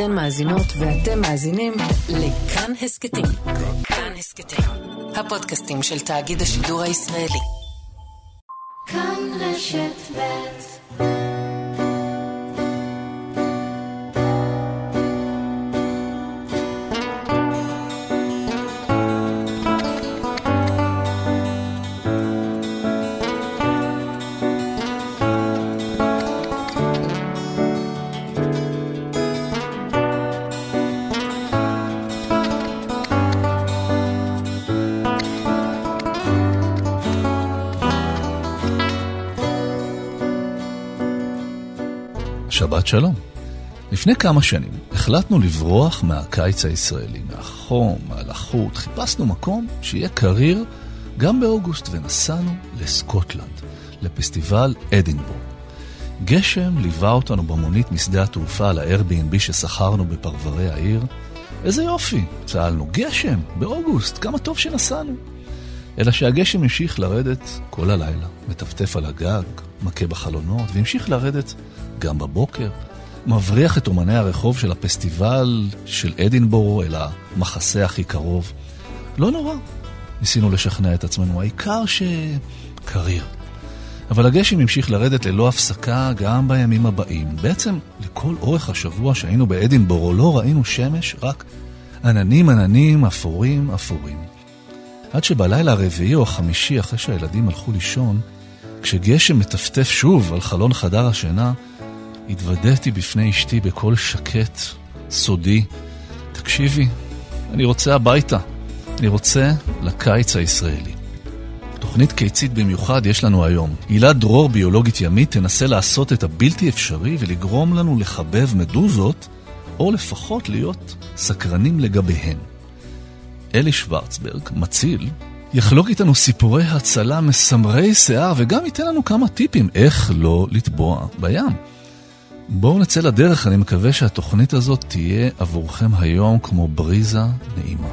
אתן מאזינות ואתם מאזינים לכאן הסכתים. כאן הסכתים, הפודקאסטים של תאגיד השידור הישראלי. כאן רשת ב' שלום. לפני כמה שנים החלטנו לברוח מהקיץ הישראלי, מהחום, מהלחות, חיפשנו מקום שיהיה קריר גם באוגוסט ונסענו לסקוטלנד, לפסטיבל אדינבורג. גשם ליווה אותנו במונית משדה התעופה ל-Airbnb ששכרנו בפרברי העיר. איזה יופי, צהלנו, גשם, באוגוסט, כמה טוב שנסענו. אלא שהגשם המשיך לרדת כל הלילה, מטפטף על הגג, מכה בחלונות, והמשיך לרדת גם בבוקר. מבריח את אומני הרחוב של הפסטיבל של אדינבורו אל המחסה הכי קרוב. לא נורא, ניסינו לשכנע את עצמנו, העיקר שקריר. אבל הגשם המשיך לרדת ללא הפסקה גם בימים הבאים. בעצם לכל אורך השבוע שהיינו באדינבורו לא ראינו שמש, רק עננים עננים אפורים אפורים. עד שבלילה הרביעי או החמישי, אחרי שהילדים הלכו לישון, כשגשם מטפטף שוב על חלון חדר השינה, התוודעתי בפני אשתי בקול שקט, סודי. תקשיבי, אני רוצה הביתה. אני רוצה לקיץ הישראלי. תוכנית קיצית במיוחד יש לנו היום. הילה דרור, ביולוגית ימית, תנסה לעשות את הבלתי אפשרי ולגרום לנו לחבב מדוזות, או לפחות להיות סקרנים לגביהן. אלי שוורצברג, מציל, יחלוק איתנו סיפורי הצלה מסמרי שיער וגם ייתן לנו כמה טיפים איך לא לטבוע בים. בואו נצא לדרך, אני מקווה שהתוכנית הזאת תהיה עבורכם היום כמו בריזה נעימה.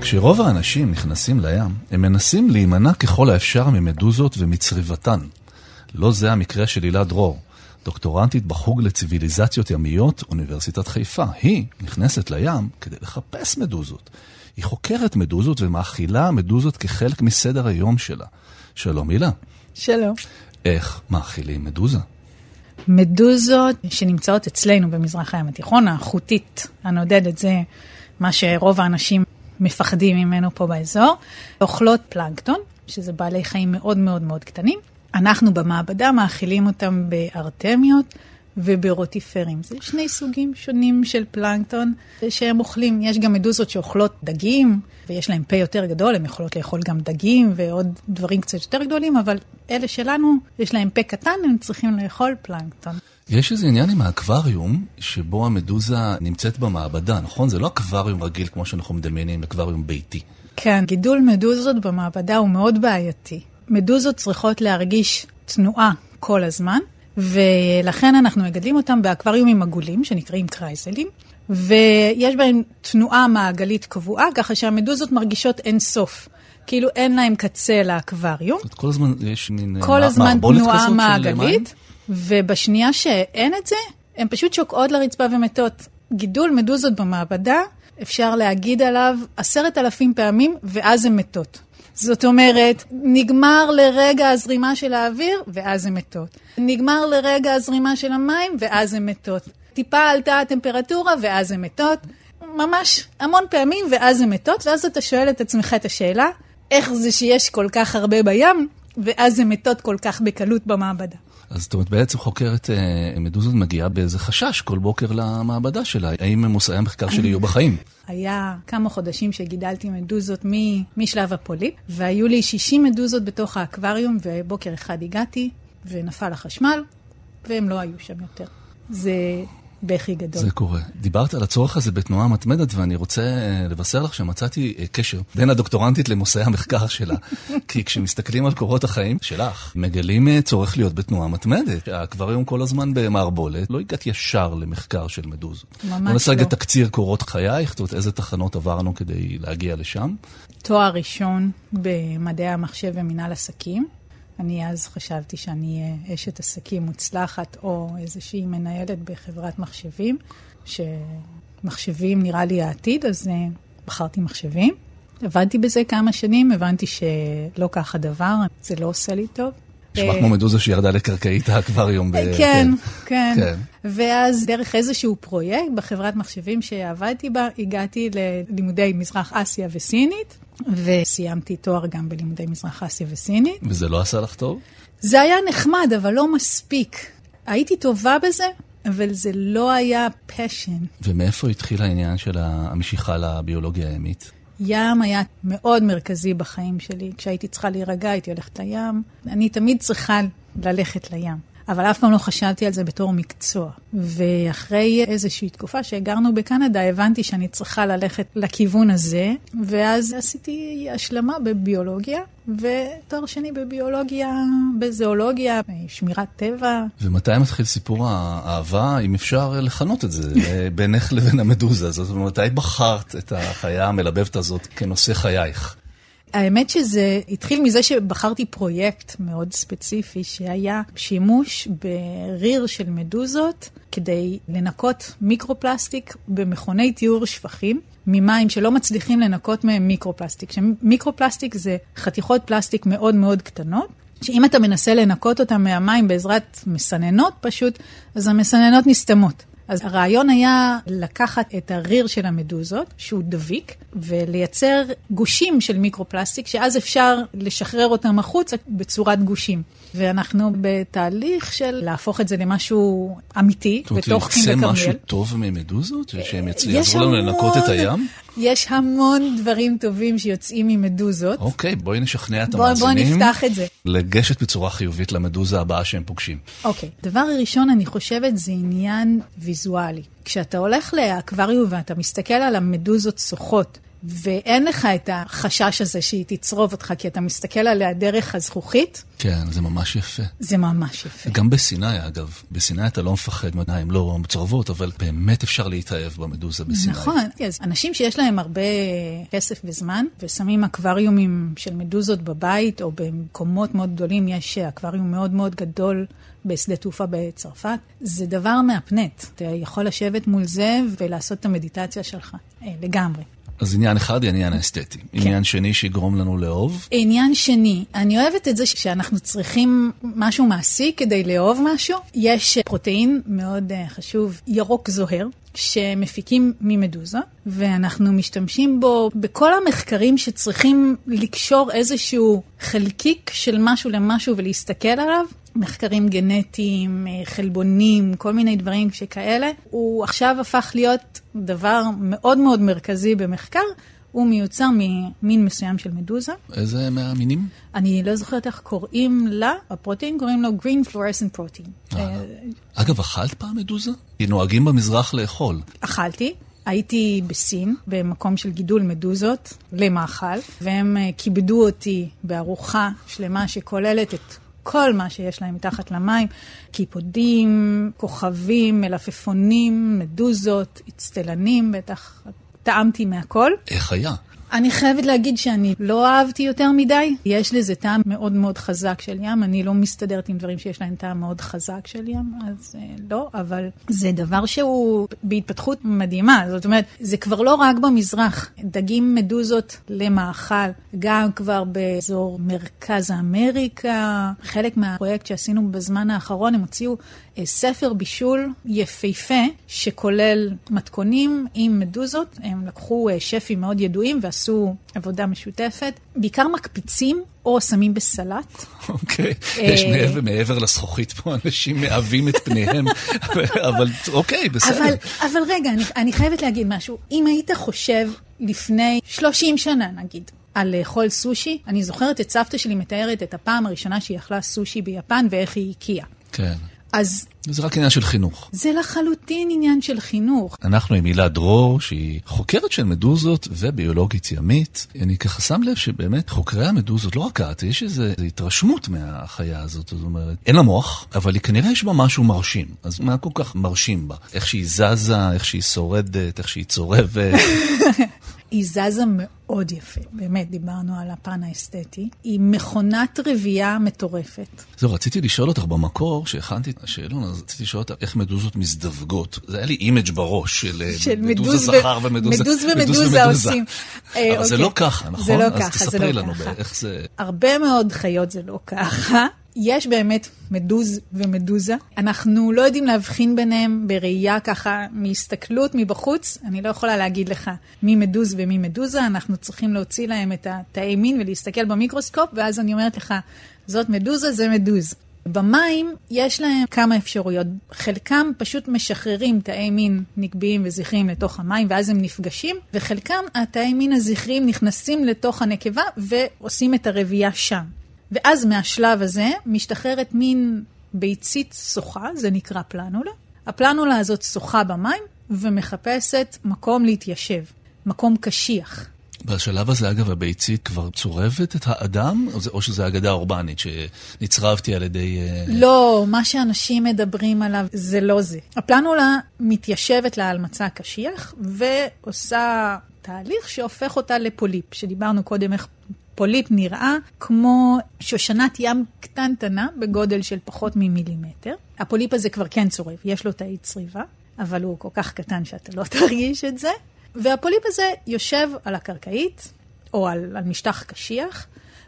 כשרוב האנשים נכנסים לים, הם מנסים להימנע ככל האפשר ממדוזות ומצריבתן. לא זה המקרה של הילה דרור, דוקטורנטית בחוג לציוויליזציות ימיות, אוניברסיטת חיפה. היא נכנסת לים כדי לחפש מדוזות. היא חוקרת מדוזות ומאכילה מדוזות כחלק מסדר היום שלה. שלום הילה. שלום. איך מאכילים מדוזה? מדוזות שנמצאות אצלנו במזרח הים התיכון, החוטית הנודדת, זה מה שרוב האנשים מפחדים ממנו פה באזור, אוכלות פלנקטון, שזה בעלי חיים מאוד מאוד מאוד קטנים. אנחנו במעבדה מאכילים אותם בארטמיות וברוטיפרים. זה שני סוגים שונים של פלנקטון שהם אוכלים. יש גם מדוזות שאוכלות דגים, ויש להם פה יותר גדול, הן יכולות לאכול גם דגים ועוד דברים קצת יותר גדולים, אבל אלה שלנו, יש להם פה קטן, הם צריכים לאכול פלנקטון. יש איזה עניין עם האקווריום, שבו המדוזה נמצאת במעבדה, נכון? זה לא אקווריום רגיל כמו שאנחנו מדמיינים, אקווריום ביתי. כן, גידול מדוזות במעבדה הוא מאוד בעייתי. מדוזות צריכות להרגיש תנועה כל הזמן, ולכן אנחנו מגדלים אותם באקווריומים עגולים, שנקראים קרייסלים, ויש בהם תנועה מעגלית קבועה, ככה שהמדוזות מרגישות אין סוף. כאילו אין להם קצה לאקווריום. זאת כל הזמן יש מין כל הזמן תנועה מעגלית, ובשנייה שאין את זה, הן פשוט שוקעות לרצפה ומתות. גידול מדוזות במעבדה, אפשר להגיד עליו עשרת אלפים פעמים, ואז הן מתות. זאת אומרת, נגמר לרגע הזרימה של האוויר, ואז הן מתות. נגמר לרגע הזרימה של המים, ואז הן מתות. טיפה עלתה הטמפרטורה, ואז הן מתות. ממש המון פעמים, ואז הן מתות, ואז אתה שואל את עצמך את השאלה, איך זה שיש כל כך הרבה בים, ואז הן מתות כל כך בקלות במעבדה. אז זאת אומרת, בעצם חוקרת אה, מדוזות מגיעה באיזה חשש כל בוקר למעבדה שלה. האם מושאי המחקר שלי יהיו בחיים? היה כמה חודשים שגידלתי מדוזות משלב הפוליפ, והיו לי 60 מדוזות בתוך האקווריום, ובוקר אחד הגעתי, ונפל החשמל, והם לא היו שם יותר. זה בכי גדול. זה קורה. דיברת על הצורך הזה בתנועה מתמדת, ואני רוצה אה, לבשר לך שמצאתי אה, קשר בין הדוקטורנטית למושאי המחקר שלה. כי כשמסתכלים על קורות החיים שלך, מגלים אה, צורך להיות בתנועה מתמדת. האקווריום כל הזמן במערבולת, לא הגעת ישר למחקר של מדוזות. ממש לא. בוא נעשה רגע תקציר קורות חייך, זאת אומרת, איזה תחנות עברנו כדי להגיע לשם. תואר ראשון במדעי המחשב ומינהל עסקים. אני אז חשבתי שאני אהיה אשת עסקים מוצלחת, או איזושהי מנהלת בחברת מחשבים, שמחשבים נראה לי העתיד, אז uh, בחרתי מחשבים. עבדתי בזה כמה שנים, הבנתי שלא כך הדבר, זה לא עושה לי טוב. נשמע כמו מדוזה שירדה לקרקעית האקווריום. כן, כן, כן, כן. ואז דרך איזשהו פרויקט בחברת מחשבים שעבדתי בה, הגעתי ללימודי מזרח אסיה וסינית, וסיימתי תואר גם בלימודי מזרח אסיה וסינית. וזה לא עשה לך טוב? זה היה נחמד, אבל לא מספיק. הייתי טובה בזה, אבל זה לא היה פשן. ומאיפה התחיל העניין של המשיכה לביולוגיה הימית? ים היה מאוד מרכזי בחיים שלי. כשהייתי צריכה להירגע, הייתי הולכת לים. אני תמיד צריכה ללכת לים. אבל אף פעם לא חשבתי על זה בתור מקצוע. ואחרי איזושהי תקופה שהגרנו בקנדה, הבנתי שאני צריכה ללכת לכיוון הזה, ואז עשיתי השלמה בביולוגיה, ותואר שני בביולוגיה, בזואולוגיה, שמירת טבע. ומתי מתחיל סיפור האהבה, אם אפשר לכנות את זה, בינך לבין המדוזה? זאת אומרת, מתי בחרת את החיה המלבבת הזאת כנושא חייך? האמת שזה התחיל מזה שבחרתי פרויקט מאוד ספציפי, שהיה שימוש בריר של מדוזות כדי לנקות מיקרופלסטיק במכוני טיהור שפכים. ממים שלא מצליחים לנקות מהם מיקרופלסטיק. מיקרופלסטיק זה חתיכות פלסטיק מאוד מאוד קטנות, שאם אתה מנסה לנקות אותם מהמים בעזרת מסננות פשוט, אז המסננות נסתמות. אז הרעיון היה לקחת את הריר של המדוזות, שהוא דביק, ולייצר גושים של מיקרופלסטיק, שאז אפשר לשחרר אותם החוצה בצורת גושים. ואנחנו בתהליך של להפוך את זה למשהו אמיתי, בתוך קים וכרמיאל. זאת אומרת, יצא משהו טוב ממדוזות? שהם יעזרו לנו לנקות את הים? יש המון דברים טובים שיוצאים ממדוזות. אוקיי, בואי נשכנע את המאזינים. בואי נפתח את זה. לגשת בצורה חיובית למדוזה הבאה שהם פוגשים. אוקיי, דבר ראשון, אני חושבת, זה עניין ויזואלי. כשאתה הולך לאקווריום ואתה מסתכל על המדוזות שוחות, ואין לך את החשש הזה שהיא תצרוב אותך, כי אתה מסתכל עליה דרך הזכוכית. כן, זה ממש יפה. זה ממש יפה. גם בסיני, אגב. בסיני אתה לא מפחד הן לא צורבות, אבל באמת אפשר להתאהב במדוזה בסיני. נכון. אז אנשים שיש להם הרבה כסף וזמן, ושמים אקווריומים של מדוזות בבית, או במקומות מאוד גדולים, יש אקווריום מאוד מאוד גדול. בשדה תעופה בצרפת, זה דבר מהפנט. אתה יכול לשבת מול זה ולעשות את המדיטציה שלך, אה, לגמרי. אז עניין אחד, עניין האסתטי. כן. עניין שני שיגרום לנו לאהוב? עניין שני, אני אוהבת את זה שאנחנו צריכים משהו מעשי כדי לאהוב משהו. יש פרוטאין מאוד uh, חשוב, ירוק זוהר, שמפיקים ממדוזה, ואנחנו משתמשים בו בכל המחקרים שצריכים לקשור איזשהו חלקיק של משהו למשהו ולהסתכל עליו. מחקרים גנטיים, אה, חלבונים, כל מיני דברים שכאלה. הוא עכשיו הפך להיות דבר מאוד מאוד מרכזי במחקר. הוא מיוצר ממין מסוים של מדוזה. איזה מהמינים? אני לא זוכרת איך קוראים לה, הפרוטין קוראים לו green fluorescent protein. אה, אגב, אכלת פעם מדוזה? כי נוהגים במזרח לאכול. אכלתי. הייתי בסין, במקום של גידול מדוזות למאכל, והם אה, כיבדו אותי בארוחה שלמה שכוללת את כל מה שיש להם מתחת למים, קיפודים, כוכבים, מלפפונים, מדוזות, אצטלנים, בטח טעמתי מהכל. איך היה? אני חייבת להגיד שאני לא אהבתי יותר מדי. יש לזה טעם מאוד מאוד חזק של ים. אני לא מסתדרת עם דברים שיש להם טעם מאוד חזק של ים, אז אה, לא, אבל זה דבר שהוא בהתפתחות מדהימה. זאת אומרת, זה כבר לא רק במזרח. דגים מדוזות למאכל, גם כבר באזור מרכז אמריקה. חלק מהפרויקט שעשינו בזמן האחרון, הם הוציאו ספר בישול יפהפה, שכולל מתכונים עם מדוזות. הם לקחו אה, שפים מאוד ידועים ועשו עבודה משותפת. בעיקר מקפיצים או שמים בסלט. אוקיי, יש אה, מעבר, מעבר לזכוכית פה, אנשים מאהבים את פניהם, אבל אוקיי, בסדר. אבל, אבל רגע, אני, אני חייבת להגיד משהו. אם היית חושב לפני 30 שנה, נגיד, על לאכול סושי, אני זוכרת את סבתא שלי מתארת את הפעם הראשונה שהיא אכלה סושי ביפן ואיך היא הקיאה. כן. אז... זה רק עניין של חינוך. זה לחלוטין עניין של חינוך. אנחנו עם הילה דרור, שהיא חוקרת של מדוזות וביולוגית ימית. אני ככה שם לב שבאמת חוקרי המדוזות, לא רק את, יש איזו התרשמות מהחיה הזאת, זאת אומרת, אין לה מוח, אבל היא כנראה יש בה משהו מרשים. אז מה כל כך מרשים בה? איך שהיא זזה, איך שהיא שורדת, איך שהיא צורבת. היא זזה מאוד יפה, באמת, דיברנו על הפן האסתטי. היא מכונת רבייה מטורפת. זהו, רציתי לשאול אותך במקור, שהכנתי את השאלון, אז רציתי לשאול אותך איך מדוזות מזדווגות. זה היה לי image בראש של, אה, של מדוזה זכר ומדוזה... מדוז ומדוזה עושים. אבל זה לא ככה, נכון? זה לא ככה, זה לא ככה. אז תספרי לנו איך זה... הרבה מאוד חיות זה לא ככה. יש באמת מדוז ומדוזה. אנחנו לא יודעים להבחין ביניהם בראייה ככה, מהסתכלות מבחוץ. אני לא יכולה להגיד לך מי מדוז ומי מדוזה, אנחנו צריכים להוציא להם את התאי מין ולהסתכל במיקרוסקופ, ואז אני אומרת לך, זאת מדוזה, זה מדוז. במים יש להם כמה אפשרויות. חלקם פשוט משחררים תאי מין נקביים וזכריים לתוך המים, ואז הם נפגשים, וחלקם, התאי מין הזכריים נכנסים לתוך הנקבה ועושים את הרבייה שם. ואז מהשלב הזה משתחררת מין ביצית שוחה, זה נקרא פלנולה. הפלנולה הזאת שוחה במים ומחפשת מקום להתיישב, מקום קשיח. בשלב הזה, אגב, הביצית כבר צורבת את האדם, או, שזו אגדה אורבנית שנצרבתי על ידי... אה, לא, מה שאנשים מדברים עליו זה לא זה. הפלנולה מתיישבת לה על מצע קשיח ועושה תהליך שהופך אותה לפוליפ, שדיברנו קודם איך פוליפ נראה כמו שושנת ים קטנטנה בגודל של פחות ממילימטר. הפוליפ הזה כבר כן צורב, יש לו תאי צריבה, אבל הוא כל כך קטן שאתה לא תרגיש את זה. והפוליפ הזה יושב על הקרקעית, או על, על משטח קשיח,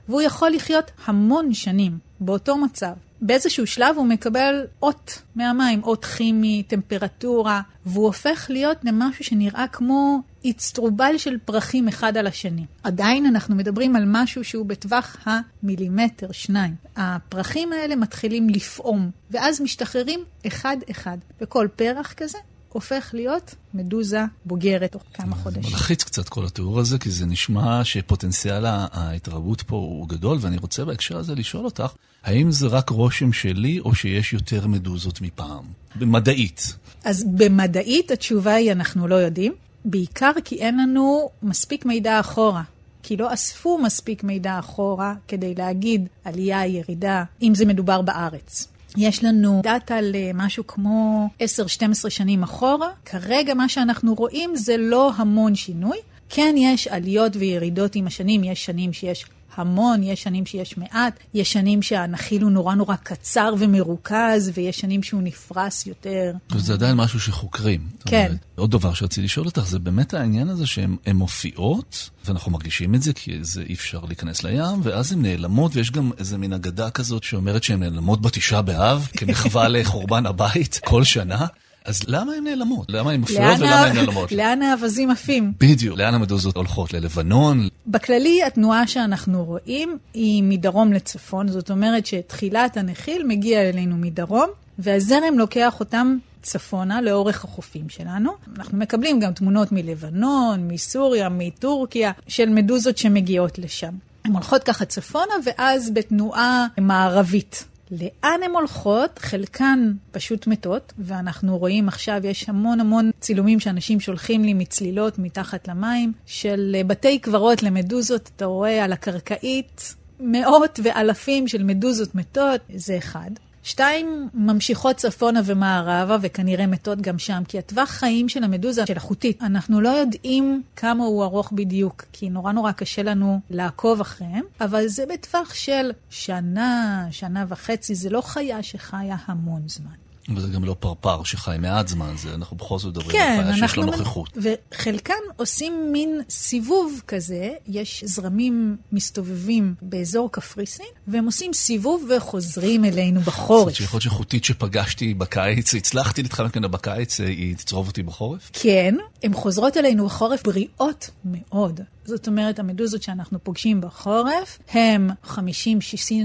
והוא יכול לחיות המון שנים באותו מצב. באיזשהו שלב הוא מקבל אות מהמים, אות כימי, טמפרטורה, והוא הופך להיות למשהו שנראה כמו אצטרובל של פרחים אחד על השני. עדיין אנחנו מדברים על משהו שהוא בטווח המילימטר, שניים. הפרחים האלה מתחילים לפעום, ואז משתחררים אחד-אחד. וכל פרח כזה הופך להיות מדוזה בוגרת תוך כמה חודשים. מלחיץ קצת כל התיאור הזה, כי זה נשמע שפוטנציאל ההתרבות פה הוא גדול, ואני רוצה בהקשר הזה לשאול אותך, האם זה רק רושם שלי, או שיש יותר מדוזות מפעם? במדעית. אז במדעית התשובה היא אנחנו לא יודעים, בעיקר כי אין לנו מספיק מידע אחורה. כי לא אספו מספיק מידע אחורה כדי להגיד עלייה, ירידה, אם זה מדובר בארץ. יש לנו דאטה למשהו כמו 10-12 שנים אחורה. כרגע מה שאנחנו רואים זה לא המון שינוי. כן יש עליות וירידות עם השנים, יש שנים שיש המון, יש שנים שיש מעט, יש שנים שהנחיל הוא נורא נורא קצר ומרוכז, ויש שנים שהוא נפרס יותר. וזה עדיין משהו שחוקרים. כן. אומרת, עוד דבר שרציתי לשאול אותך, זה באמת העניין הזה שהן מופיעות, ואנחנו מרגישים את זה, כי זה אי אפשר להיכנס לים, ואז הן נעלמות, ויש גם איזה מין אגדה כזאת שאומרת שהן נעלמות בתשעה באב, כמחווה לחורבן הבית כל שנה. אז למה הן נעלמות? למה הן מפריעות ולמה הן נעלמות? לאן האווזים עפים? בדיוק. לאן המדוזות הולכות? ללבנון? בכללי, התנועה שאנחנו רואים היא מדרום לצפון. זאת אומרת שתחילת הנחיל מגיע אלינו מדרום, והזרם לוקח אותם צפונה לאורך החופים שלנו. אנחנו מקבלים גם תמונות מלבנון, מסוריה, מטורקיה, של מדוזות שמגיעות לשם. הן הולכות ככה צפונה, ואז בתנועה מערבית. לאן הן הולכות? חלקן פשוט מתות, ואנחנו רואים עכשיו, יש המון המון צילומים שאנשים שולחים לי מצלילות מתחת למים, של בתי קברות למדוזות, אתה רואה על הקרקעית מאות ואלפים של מדוזות מתות, זה אחד. שתיים ממשיכות צפונה ומערבה, וכנראה מתות גם שם, כי הטווח חיים של המדוזה, של החוטית, אנחנו לא יודעים כמה הוא ארוך בדיוק, כי נורא נורא קשה לנו לעקוב אחריהם, אבל זה בטווח של שנה, שנה וחצי, זה לא חיה שחיה המון זמן. וזה גם לא פרפר שחי מעט זמן, זה, אנחנו בכל זאת מדברים כן, על חיה שיש לה נוכחות. וחלקם עושים מין סיבוב כזה, יש זרמים מסתובבים באזור קפריסין, והם עושים סיבוב וחוזרים אלינו בחורף. זאת שיכול להיות שחוטית שפגשתי בקיץ, הצלחתי להתחמק ממנה בקיץ, היא תצרוב אותי בחורף? כן, הן חוזרות אלינו בחורף בריאות מאוד. זאת אומרת, המדוזות שאנחנו פוגשים בחורף הם 50-60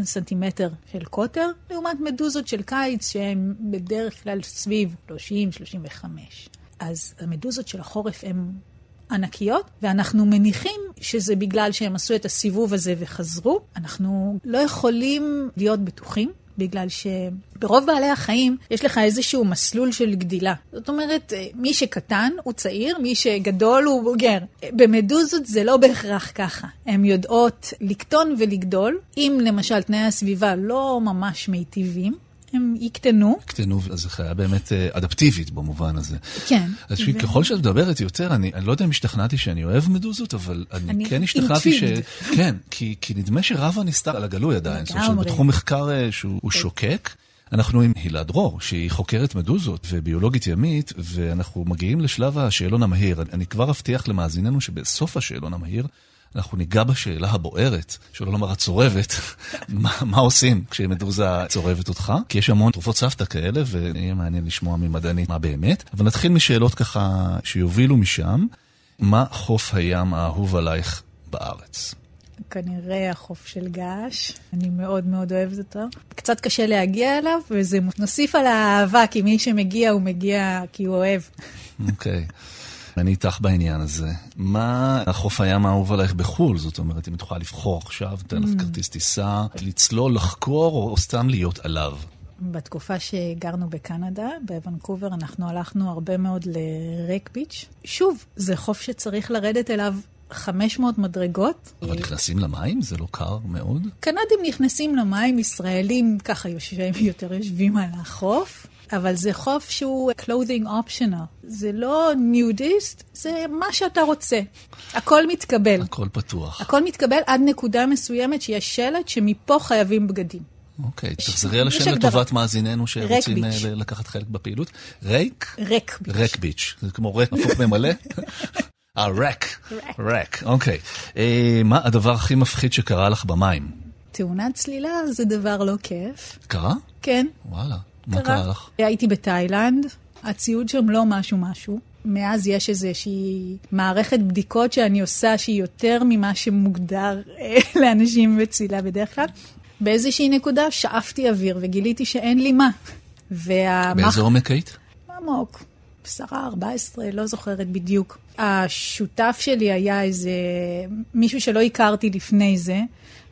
סנטימטר של קוטר, לעומת מדוזות של קיץ שהן בדרך כלל סביב 30-35. אז המדוזות של החורף הן ענקיות, ואנחנו מניחים שזה בגלל שהם עשו את הסיבוב הזה וחזרו. אנחנו לא יכולים להיות בטוחים, בגלל שברוב בעלי החיים יש לך איזשהו מסלול של גדילה. זאת אומרת, אה, מי שקטן הוא צעיר, מי שגדול הוא בוגר. במדוזות זה לא בהכרח ככה. הן יודעות לקטון ולגדול, אם למשל תנאי הסביבה לא ממש מיטיבים. הם יקטנו. יקטנו, אז זה חיה באמת אה, אדפטיבית במובן הזה. כן. אז ו... ככל שאת מדברת יותר, אני, אני לא יודע אם השתכנעתי שאני אוהב מדוזות, אבל אני, אני כן השתכנעתי ש... כן, כי, כי נדמה שרבה נסתר על הגלוי עדיין. זאת אומרת, בתחום מחקר אה, שהוא כן. שוקק. אנחנו עם הילה דרור, שהיא חוקרת מדוזות וביולוגית ימית, ואנחנו מגיעים לשלב השאלון המהיר. אני כבר אבטיח למאזיננו שבסוף השאלון המהיר אנחנו ניגע בשאלה הבוערת, שלא לומר הצורבת, מה, מה עושים כשמדוזה צורבת אותך? כי יש המון תרופות סבתא כאלה, ויהיה מעניין לשמוע ממדענית מה באמת. אבל נתחיל משאלות ככה שיובילו משם. מה חוף הים האהוב עלייך בארץ? כנראה החוף של געש, אני מאוד מאוד אוהבת אותו. קצת קשה להגיע אליו, וזה נוסיף על האהבה, כי מי שמגיע, הוא מגיע כי הוא אוהב. אוקיי. Okay. אני איתך בעניין הזה. מה החוף הים האהוב עלייך בחו"ל? זאת אומרת, אם את יכולה לבחור עכשיו, תן לך mm. כרטיס טיסה, לצלול, לחקור, או סתם להיות עליו. בתקופה שגרנו בקנדה, בוונקובר, אנחנו הלכנו הרבה מאוד לרק ביץ'. שוב, זה חוף שצריך לרדת אליו 500 מדרגות. אבל נכנסים למים? זה לא קר מאוד? קנדים נכנסים למים, ישראלים ככה יושבים, יותר יושבים על החוף. אבל זה חוף שהוא clothing optional. זה לא ניודיסט, זה מה שאתה רוצה. הכל מתקבל. הכל פתוח. הכל מתקבל עד נקודה מסוימת שיש שלט שמפה חייבים בגדים. אוקיי, תחזרי על השם לטובת מאזיננו שרוצים אה, לקחת חלק בפעילות. ריק? ריק ביץ'. ריק ביץ'. זה כמו ריק, הפוך ממלא? אה, ריק. ריק, אוקיי. אה, מה הדבר הכי מפחיד שקרה לך במים? תאונת צלילה זה דבר לא כיף. קרה? כן. וואלה. מה קרה לך? הייתי בתאילנד, הציוד שם לא משהו משהו. מאז יש איזושהי מערכת בדיקות שאני עושה שהיא יותר ממה שמוגדר אה, לאנשים בצילה בדרך כלל. באיזושהי נקודה שאפתי אוויר וגיליתי שאין לי מה. והמח... באיזה עומק היית? עמוק. ארבע עשרה, לא זוכרת בדיוק. השותף שלי היה איזה מישהו שלא הכרתי לפני זה,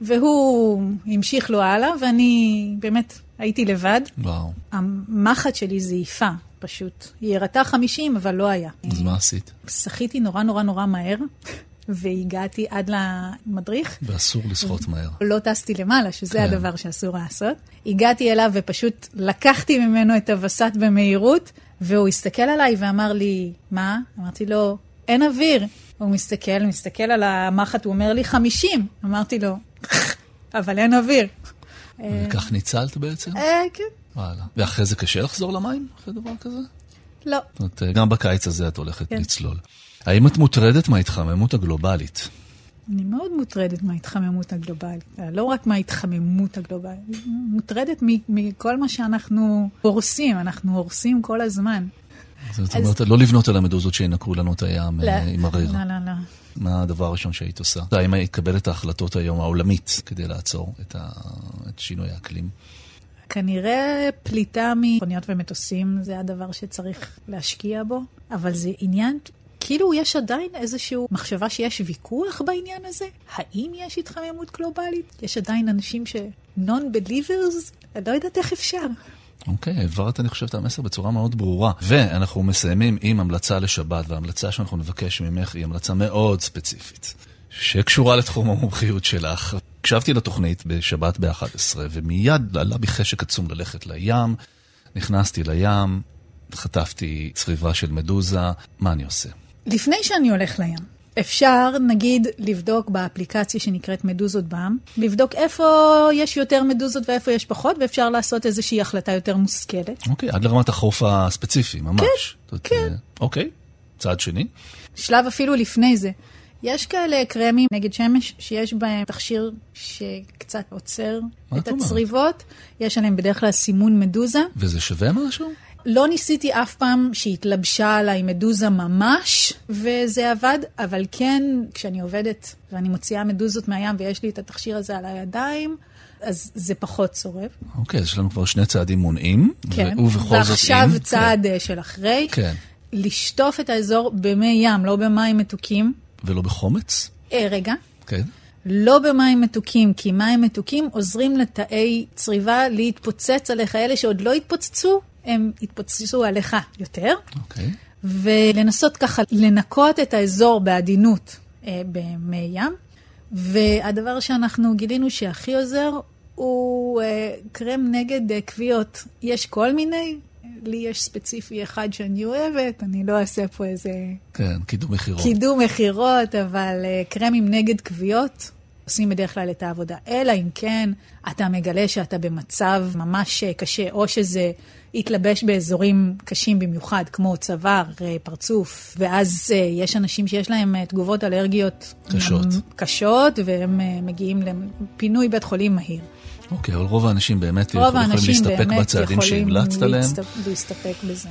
והוא המשיך לו הלאה, ואני באמת הייתי לבד. וואו. המחט שלי זעיפה, פשוט. היא הראתה 50, אבל לא היה. אז מה עשית? שחיתי נורא נורא נורא מהר. והגעתי עד למדריך. ואסור לשחות מהר. לא טסתי למעלה, שזה כן. הדבר שאסור לעשות. הגעתי אליו ופשוט לקחתי ממנו את הווסת במהירות, והוא הסתכל עליי ואמר לי, מה? אמרתי לו, אין אוויר. הוא מסתכל, מסתכל על המחט, הוא אומר לי, 50. אמרתי לו, אבל אין אוויר. וכך ניצלת בעצם? אה, כן. וואלה. ואחרי זה קשה לחזור למים, אחרי דבר כזה? לא. זאת אומרת, גם בקיץ הזה את הולכת כן. לצלול. האם את מוטרדת מההתחממות הגלובלית? אני מאוד מוטרדת מההתחממות הגלובלית. לא רק מההתחממות הגלובלית, מוטרדת מכל מה שאנחנו הורסים, אנחנו הורסים כל הזמן. זאת אומרת, לא לבנות על המדוזות שינקרו לנו את הים לא, עם הריר. לא, לא, לא. מה הדבר הראשון שהיית עושה? האם היית קבל את ההחלטות היום העולמית כדי לעצור את, שינוי האקלים? כנראה פליטה מכוניות ומטוסים זה הדבר שצריך להשקיע בו, אבל זה עניין, כאילו יש עדיין איזושהי מחשבה שיש ויכוח בעניין הזה? האם יש התחממות גלובלית? יש עדיין אנשים ש... non-believers? אני לא יודעת איך אפשר. אוקיי, okay, העברת, אני חושב, את המסר בצורה מאוד ברורה. ואנחנו מסיימים עם המלצה לשבת, וההמלצה שאנחנו נבקש ממך היא המלצה מאוד ספציפית, שקשורה לתחום המומחיות שלך. הקשבתי לתוכנית בשבת ב-11, ומיד עלה בי חשק עצום ללכת לים. נכנסתי לים, חטפתי צריבה של מדוזה, מה אני עושה? לפני שאני הולך לים, אפשר, נגיד, לבדוק באפליקציה שנקראת מדוזות בעם, לבדוק איפה יש יותר מדוזות ואיפה יש פחות, ואפשר לעשות איזושהי החלטה יותר מושכלת. אוקיי, עד לרמת החוף הספציפי, ממש. כן, כן. אה, אוקיי, צעד שני. שלב אפילו לפני זה. יש כאלה קרמים נגד שמש שיש בהם תכשיר שקצת עוצר את הצריבות. יש עליהם בדרך כלל סימון מדוזה. וזה שווה משהו? לא ניסיתי אף פעם שהתלבשה עליי מדוזה ממש, וזה עבד, אבל כן, כשאני עובדת ואני מוציאה מדוזות מהים ויש לי את התכשיר הזה על הידיים, אז זה פחות צורב. אוקיי, אז יש לנו כבר שני צעדים מונעים, כן. ובכל זאת אם... ועכשיו צעד כן. של אחרי. כן. לשטוף את האזור במי ים, לא במים מתוקים. ולא בחומץ? אה, רגע. כן. לא במים מתוקים, כי מים מתוקים עוזרים לתאי צריבה להתפוצץ עליך. אלה שעוד לא התפוצצו, הם יתפוצצו עליך יותר. אוקיי. Okay. ולנסות ככה לנקות את האזור בעדינות אה, במי ים. והדבר שאנחנו גילינו שהכי עוזר הוא אה, קרם נגד אה, כוויות. יש כל מיני, לי יש ספציפי אחד שאני אוהבת, אני לא אעשה פה איזה... כן, קידום מכירות. קידום מכירות, אבל אה, קרמים נגד כוויות עושים בדרך כלל את העבודה. אלא אם כן אתה מגלה שאתה במצב ממש אה, קשה, או שזה התלבש באזורים קשים במיוחד, כמו צוואר, אה, פרצוף, ואז יש אנשים שיש להם תגובות אלרגיות קשות, קשות והם מגיעים לפינוי בית חולים מהיר. אוקיי, אבל רוב האנשים באמת יכולים להסתפק בצעדים שהמלצת עליהם. רוב האנשים באמת יכולים להסתפק בזה.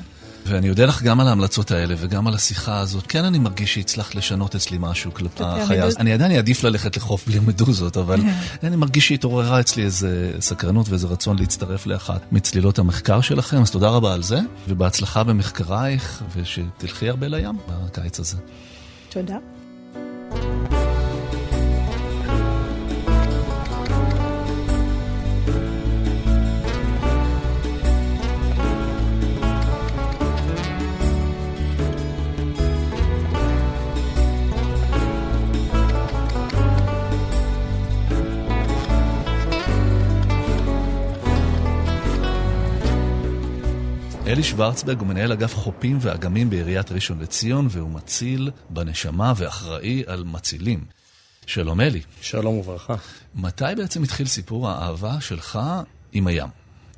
ואני אודה לך גם על ההמלצות האלה וגם על השיחה הזאת. כן, אני מרגיש שהצלחת לשנות אצלי משהו כלפי החיה הזאת. אני עדיין אעדיף ללכת לחוף בלי מדוזות, אבל אני מרגיש שהתעוררה אצלי איזה סקרנות ואיזה רצון להצטרף לאחת מצלילות המחקר שלכם, אז תודה רבה על זה, ובהצלחה במחקרייך, ושתלכי הרבה לים בקיץ הזה. תודה. אלי שוורצברג הוא מנהל אגף חופים ואגמים בעיריית ראשון לציון, והוא מציל בנשמה ואחראי על מצילים. שלום אלי. שלום וברכה. מתי בעצם התחיל סיפור האהבה שלך עם הים?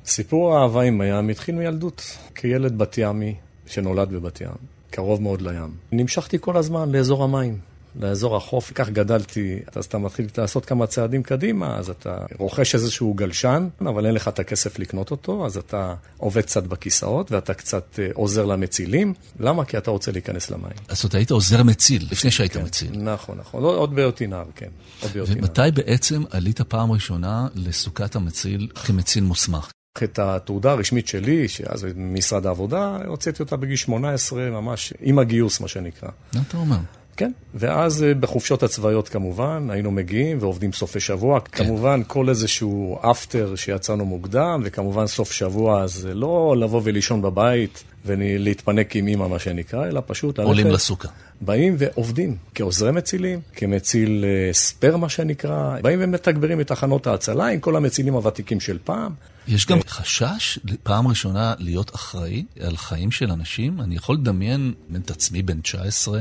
סיפור האהבה עם הים התחיל מילדות, כילד בת ימי שנולד בבת ים, קרוב מאוד לים. נמשכתי כל הזמן לאזור המים. לאזור החוף, כך גדלתי. אז אתה מתחיל לעשות כמה צעדים קדימה, אז אתה רוכש איזשהו גלשן, אבל אין לך את הכסף לקנות אותו, אז אתה עובד קצת בכיסאות, ואתה קצת אה, עוזר למצילים. למה? כי אתה רוצה להיכנס למים. אז זאת היית עוזר מציל, לפני שהיית כן, מציל. נכון, נכון. עוד בהיותי נער, כן. ומתי בעצם עלית פעם ראשונה לסוכת המציל כמציל מוסמך? את התעודה הרשמית שלי, שאז במשרד העבודה, הוצאתי אותה בגיל 18, ממש עם הגיוס, מה שנקרא. מה אתה אומר? כן, ואז אה, בחופשות הצבאיות כמובן, היינו מגיעים ועובדים סופי שבוע. כן. כמובן, כל איזשהו אפטר שיצאנו מוקדם, וכמובן סוף שבוע, אז לא לבוא ולישון בבית ולהתפנק עם אימא, מה שנקרא, אלא פשוט ללכת. עולים לסוכה. באים ועובדים כעוזרי מצילים, כמציל אה, ספייר, מה שנקרא. באים ומתגברים את תחנות ההצלה עם כל המצילים הוותיקים של פעם. יש גם חשש, פעם ראשונה, להיות אחראי על חיים של אנשים. אני יכול לדמיין את עצמי בן 19,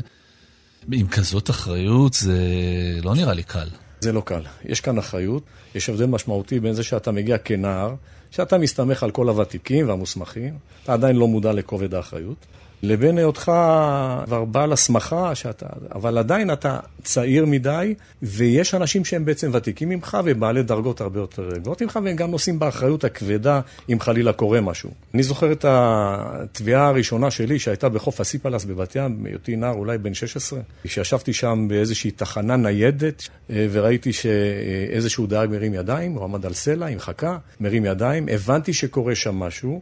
עם כזאת אחריות זה לא נראה לי קל. זה לא קל. יש כאן אחריות, יש הבדל משמעותי בין זה שאתה מגיע כנער, שאתה מסתמך על כל הוותיקים והמוסמכים, אתה עדיין לא מודע לכובד האחריות. לבין היותך כבר בעל הסמכה, שאתה, אבל עדיין אתה צעיר מדי, ויש אנשים שהם בעצם ותיקים ממך ובעלי דרגות הרבה יותר גדולות ממך, והם גם נושאים באחריות הכבדה אם חלילה קורה משהו. אני זוכר את התביעה הראשונה שלי שהייתה בחוף הסיפלס בבת ים, בהיותי נער אולי בן 16, שישבתי שם באיזושהי תחנה ניידת, וראיתי שאיזשהו דייג מרים ידיים, הוא עמד על סלע עם חכה, מרים ידיים, הבנתי שקורה שם משהו.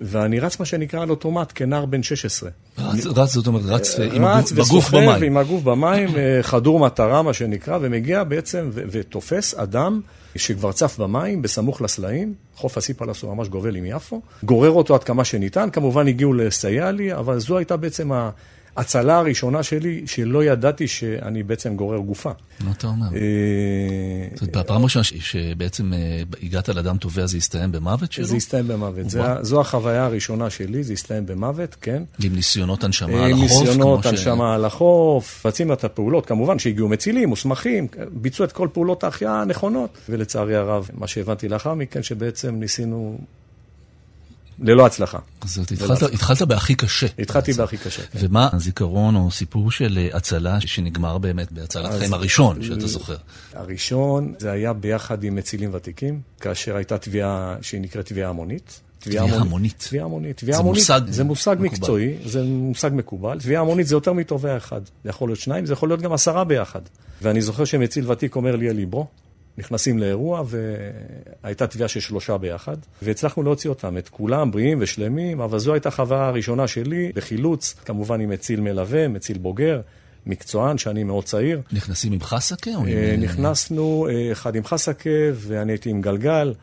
ואני רץ, מה שנקרא, על אוטומט, כנער בן 16. רץ, רץ זאת אומרת, רץ אה, עם הגוף במים. רץ וסוחב עם הגוף במים, אה, חדור מטרה, מה שנקרא, ומגיע בעצם ותופס אדם שכבר צף במים, בסמוך לסלעים, חוף הסיפלס הוא ממש גובל עם יפו, גורר אותו עד כמה שניתן, כמובן הגיעו לסייע לי, אבל זו הייתה בעצם ה... הצלה הראשונה שלי, שלא ידעתי שאני בעצם גורר גופה. מה אתה אומר? אה, זאת בפעם הראשונה שבעצם אה, הגעת לאדם טובע, זה הסתיים במוות שלו? זה הסתיים במוות. זו החוויה הראשונה שלי, זה הסתיים במוות, כן. עם ניסיונות הנשמה על החוף? ניסיונות הנשמה על החוף, רצינו את הפעולות, כמובן שהגיעו מצילים, מוסמכים, ביצעו את כל פעולות ההחייאה הנכונות. ולצערי הרב, מה שהבנתי לאחר מכן, שבעצם ניסינו ללא הצלחה. זאת התחלת, התחלת בהכי קשה. התחלתי בהכי קשה. כן. ומה הזיכרון או סיפור של אה, הצלה שנגמר באמת בהצלת חיים הראשון שאתה זוכר? הראשון, זה היה ביחד עם מצילים ותיקים, כאשר הייתה תביעה שהיא נקראת תביעה המונית. תביעה המונית. תביעה המונית. תביעה המונית. זה מושג זה מושג מקצועי, זה מושג מקובל. תביעה המונית זה יותר מתובע אחד. זה יכול להיות שניים, זה יכול להיות גם עשרה ביחד. ואני זוכר שמציל ותיק אומר לי, אלי, בוא, נכנסים לאירוע, והייתה תביעה של שלושה ביחד, והצלחנו להוציא אותם, את כולם בריאים ושלמים, אבל זו הייתה חוויה הראשונה שלי בחילוץ, כמובן עם מציל מלווה, מציל בוגר, מקצוען, שאני מאוד צעיר. נכנסים עם חסקה או עם... נכנסנו, אחד עם חסקה ואני הייתי עם גלגל.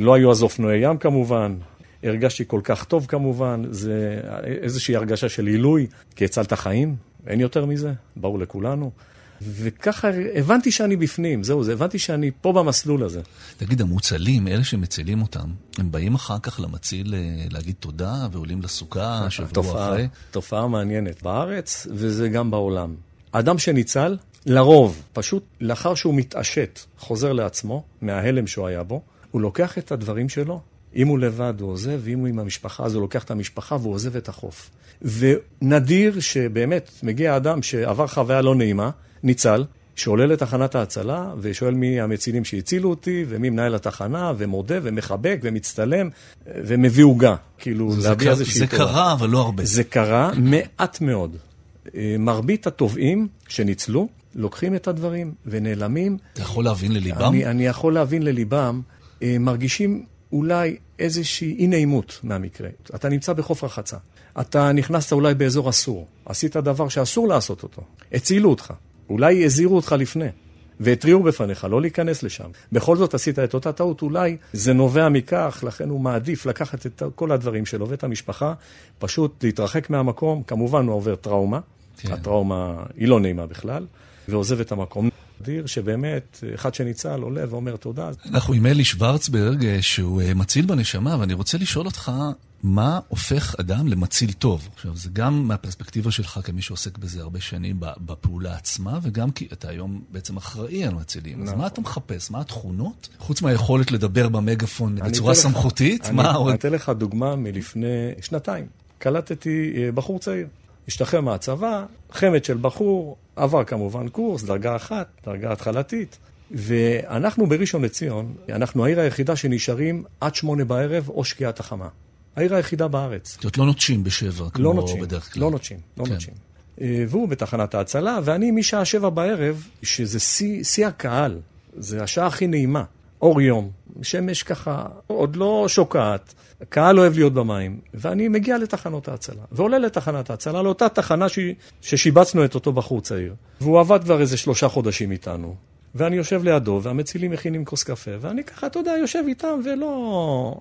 לא היו אז אופנועי ים כמובן. הרגשתי כל כך טוב כמובן, זה איזושהי הרגשה של עילוי, כי הצלת חיים, אין יותר מזה, ברור לכולנו. וככה הבנתי שאני בפנים, זהו, זה, הבנתי שאני פה במסלול הזה. תגיד, המוצלים, אלה שמצילים אותם, הם באים אחר כך למציל אה, להגיד תודה ועולים לסוכה שבוע תופעה, אחרי? תופעה מעניינת בארץ, וזה גם בעולם. אדם שניצל, לרוב, פשוט לאחר שהוא מתעשת, חוזר לעצמו, מההלם שהוא היה בו, הוא לוקח את הדברים שלו, אם הוא לבד הוא עוזב, ואם הוא עם המשפחה אז הוא לוקח את המשפחה והוא עוזב את החוף. ונדיר שבאמת מגיע אדם שעבר חוויה לא נעימה, ניצל, שעולה לתחנת ההצלה ושואל מי המצילים שהצילו אותי ומי מנהל התחנה ומודה ומחבק ומצטלם ומביא עוגה, כאילו להביע איזושהי תורה. זה קרה, אבל לא הרבה. זה קרה מעט מאוד. אה, מרבית התובעים שניצלו לוקחים את הדברים ונעלמים. אתה יכול להבין לליבם? אני, אני יכול להבין לליבם. אה, מרגישים אולי איזושהי אי נעימות מהמקרה. אתה נמצא בחוף רחצה. אתה נכנסת אולי באזור אסור. עשית דבר שאסור לעשות אותו. הצילו אותך. אולי הזהירו אותך לפני. והתריעו בפניך לא להיכנס לשם. בכל זאת עשית את אותה טעות, אולי זה נובע מכך, לכן הוא מעדיף לקחת את כל הדברים שלו ואת המשפחה, פשוט להתרחק מהמקום, כמובן הוא עובר טראומה, כן. הטראומה היא לא נעימה בכלל, ועוזב את המקום. אדיר, שבאמת, אחד שניצל עולה ואומר תודה. אנחנו עם אלי שוורצברג, אה, שהוא אה, מציל בנשמה, ואני רוצה לשאול אותך, מה הופך אדם למציל טוב? עכשיו, זה גם מהפרספקטיבה שלך כמי שעוסק בזה הרבה שנים בפעולה עצמה, וגם כי אתה היום בעצם אחראי על מצילים. אז מה נכון. אתה מחפש? מה התכונות? חוץ מהיכולת לדבר במגפון בצורה סמכותית, מה עוד? אני אתן לך דוגמה מלפני שנתיים. קלטתי אה, בחור צעיר. השתחרר מהצבא, חמד של בחור, עבר כמובן קורס, דרגה אחת, דרגה התחלתית. ואנחנו בראשון לציון, אנחנו העיר היחידה שנשארים עד שמונה בערב או שקיעת החמה. העיר היחידה בארץ. זאת אומרת, לא נוטשים בשבע, כמו לא נוטשים, בדרך כלל. לא נוטשים, לא כן. נוטשים. אה, והוא בתחנת ההצלה, ואני משעה שבע בערב, שזה שיא הקהל, זה השעה הכי נעימה. אור יום, שמש ככה עוד לא שוקעת, קהל אוהב להיות במים, ואני מגיע לתחנות ההצלה, ועולה לתחנת ההצלה, לאותה תחנה ש... ששיבצנו את אותו בחור צעיר. והוא עבד כבר איזה שלושה חודשים איתנו, ואני יושב לידו, והמצילים מכינים כוס קפה, ואני ככה, אתה יודע, יושב איתם ולא...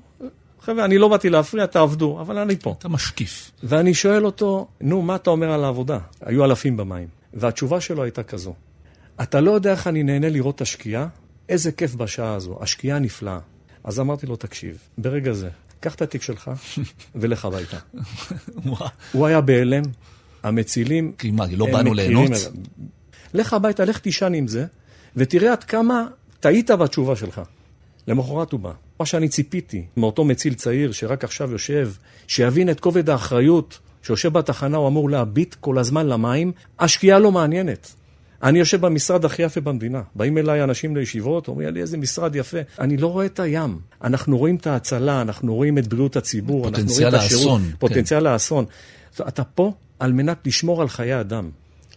חבר'ה, אני לא באתי להפריע, תעבדו, אבל אני פה. אתה משקיף. ואני שואל אותו, נו, מה אתה אומר על העבודה? היו אלפים במים. והתשובה שלו הייתה כזו, אתה לא יודע איך אני נהנה לראות את השקיעה? איזה כיף בשעה הזו, השקיעה נפלאה. אז אמרתי לו, תקשיב, ברגע זה, קח את התיק שלך ולך הביתה. הוא היה בהלם, המצילים... כי מה, לא באנו ליהנות? לך הביתה, לך תישן עם זה, ותראה עד כמה טעית בתשובה שלך. למחרת הוא בא. מה שאני ציפיתי מאותו מציל צעיר שרק עכשיו יושב, שיבין את כובד האחריות, שיושב בתחנה, הוא אמור להביט כל הזמן למים, השקיעה לא מעניינת. אני יושב במשרד הכי יפה במדינה. באים אליי אנשים לישיבות, אומרים לי איזה משרד יפה. אני לא רואה את הים. אנחנו רואים את ההצלה, אנחנו רואים את בריאות הציבור, אנחנו רואים את השירות. פוטנציאל האסון. כן. אתה פה על מנת לשמור על חיי אדם.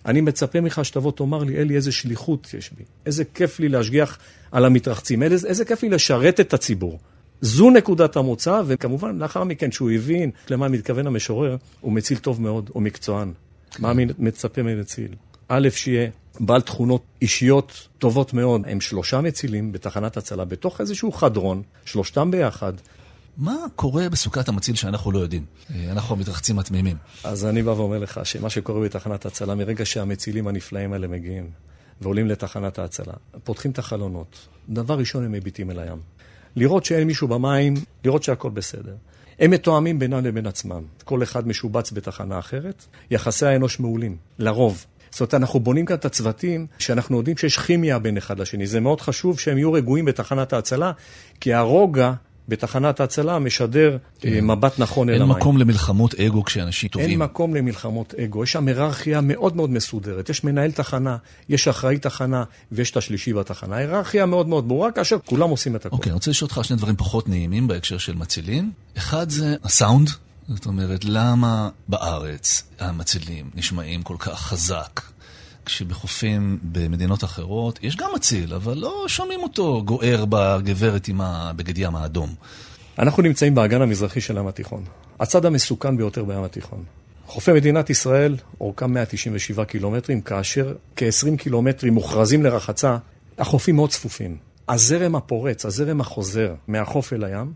אני מצפה ממך שתבוא תאמר לי, אלי, איזה שליחות יש בי. איזה כיף לי להשגיח על המתרחצים. איזה, איזה כיף לי לשרת את הציבור. זו נקודת המוצא, וכמובן, לאחר מכן, שהוא הבין למה מתכוון המשורר, הוא מציל טוב מאוד, הוא מקצוען. מה מצפה ממציל? א', שיהיה בעל תכונות אישיות טובות מאוד. הם שלושה מצילים בתחנת הצלה, בתוך איזשהו חדרון, שלושתם ביחד. מה קורה בסוכת המציל שאנחנו לא יודעים? אה, אנחנו המתרחצים התמימים. אז אני בא ואומר לך שמה שקורה בתחנת הצלה, מרגע שהמצילים הנפלאים האלה מגיעים ועולים לתחנת ההצלה, פותחים את החלונות, דבר ראשון הם מביטים אל הים. לראות שאין מישהו במים, לראות שהכל בסדר. הם מתואמים בינם לבין עצמם. כל אחד משובץ בתחנה אחרת. יחסי האנוש מעולים, לרוב. זאת אומרת, אנחנו בונים כאן את הצוותים שאנחנו יודעים שיש כימיה בין אחד לשני. זה מאוד חשוב שהם יהיו רגועים בתחנת ההצלה, כי הרוגע בתחנת ההצלה משדר כן. אה, מבט נכון אל המים. אין מקום למלחמות אגו כשאנשים טובים. אין מקום למלחמות אגו. יש שם היררכיה מאוד מאוד מסודרת. יש מנהל תחנה, יש אחראי תחנה ויש את השלישי בתחנה. היררכיה מאוד מאוד ברורה, כאשר כולם עושים את הכול. אוקיי, אני רוצה לשאול אותך שני דברים פחות נעימים בהקשר של מצילים. אחד זה הסאונד. זאת אומרת, למה בארץ המצילים נשמעים כל כך חזק, כשבחופים במדינות אחרות יש גם מציל, אבל לא שומעים אותו גוער בגברת עם הבגד ים האדום. אנחנו נמצאים באגן המזרחי של הים התיכון. הצד המסוכן ביותר בים התיכון. חופי מדינת ישראל אורכם 197 קילומטרים, כאשר כ-20 קילומטרים מוכרזים לרחצה, החופים מאוד צפופים. הזרם הפורץ, הזרם החוזר מהחוף אל הים,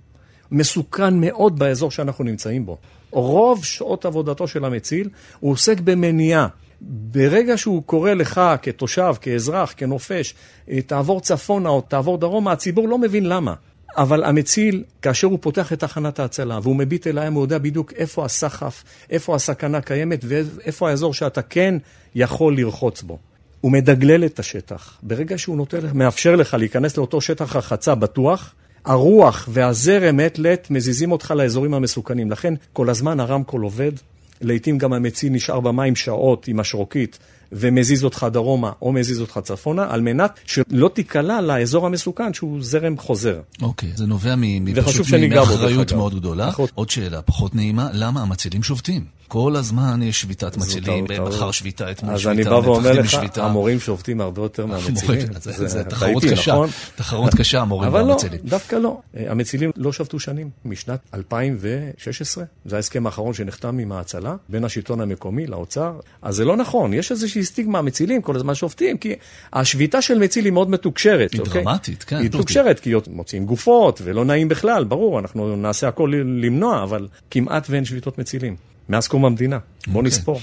מסוכן מאוד באזור שאנחנו נמצאים בו. רוב שעות עבודתו של המציל, הוא עוסק במניעה. ברגע שהוא קורא לך כתושב, כאזרח, כנופש, אה, תעבור צפונה או תעבור דרומה, הציבור לא מבין למה. אבל המציל, כאשר הוא פותח את תחנת ההצלה והוא מביט אל הים, הוא יודע בדיוק איפה הסחף, איפה הסכנה קיימת ואיפה האזור שאתה כן יכול לרחוץ בו. הוא מדגלל את השטח. ברגע שהוא נותן, מאפשר לך להיכנס לאותו שטח רחצה בטוח, הרוח והזרם מעת לעת מזיזים אותך לאזורים המסוכנים. לכן כל הזמן הרמקול עובד, לעתים גם המציל נשאר במים שעות עם השרוקית ומזיז אותך דרומה או מזיז אותך צפונה, על מנת שלא תיקלע לאזור המסוכן שהוא זרם חוזר. אוקיי, זה נובע מפשוט מאחריות מאוד גדולה. עוד שאלה פחות נעימה, למה המצילים שובתים? כל הזמן יש שביתת מצילים, מחר שביתה, אתמול שביתה, אז אני בא ואומר לך, המורים שובתים הרבה יותר מהמצילים. זה תחרות קשה, נכון? תחרות קשה, המורים והמצילים. אבל לא, דווקא לא. המצילים לא שבתו שנים, משנת 2016, זה ההסכם האחרון שנחתם עם ההצלה, בין השלטון המקומי לאוצר. אז זה לא נכון, יש איזושהי סטיגמה, המצילים כל הזמן שובתים, כי השביתה של מציל היא מאוד מתוקשרת. היא אוקיי? דרמטית, כן. היא מתוקשרת, כי מוציאים גופות, ולא נעים בכלל, ברור, אנחנו נעשה הכל למנוע, אבל כמעט ואין שביתות מצילים. מאז קום המדינה. בוא okay. אוקיי. נספור.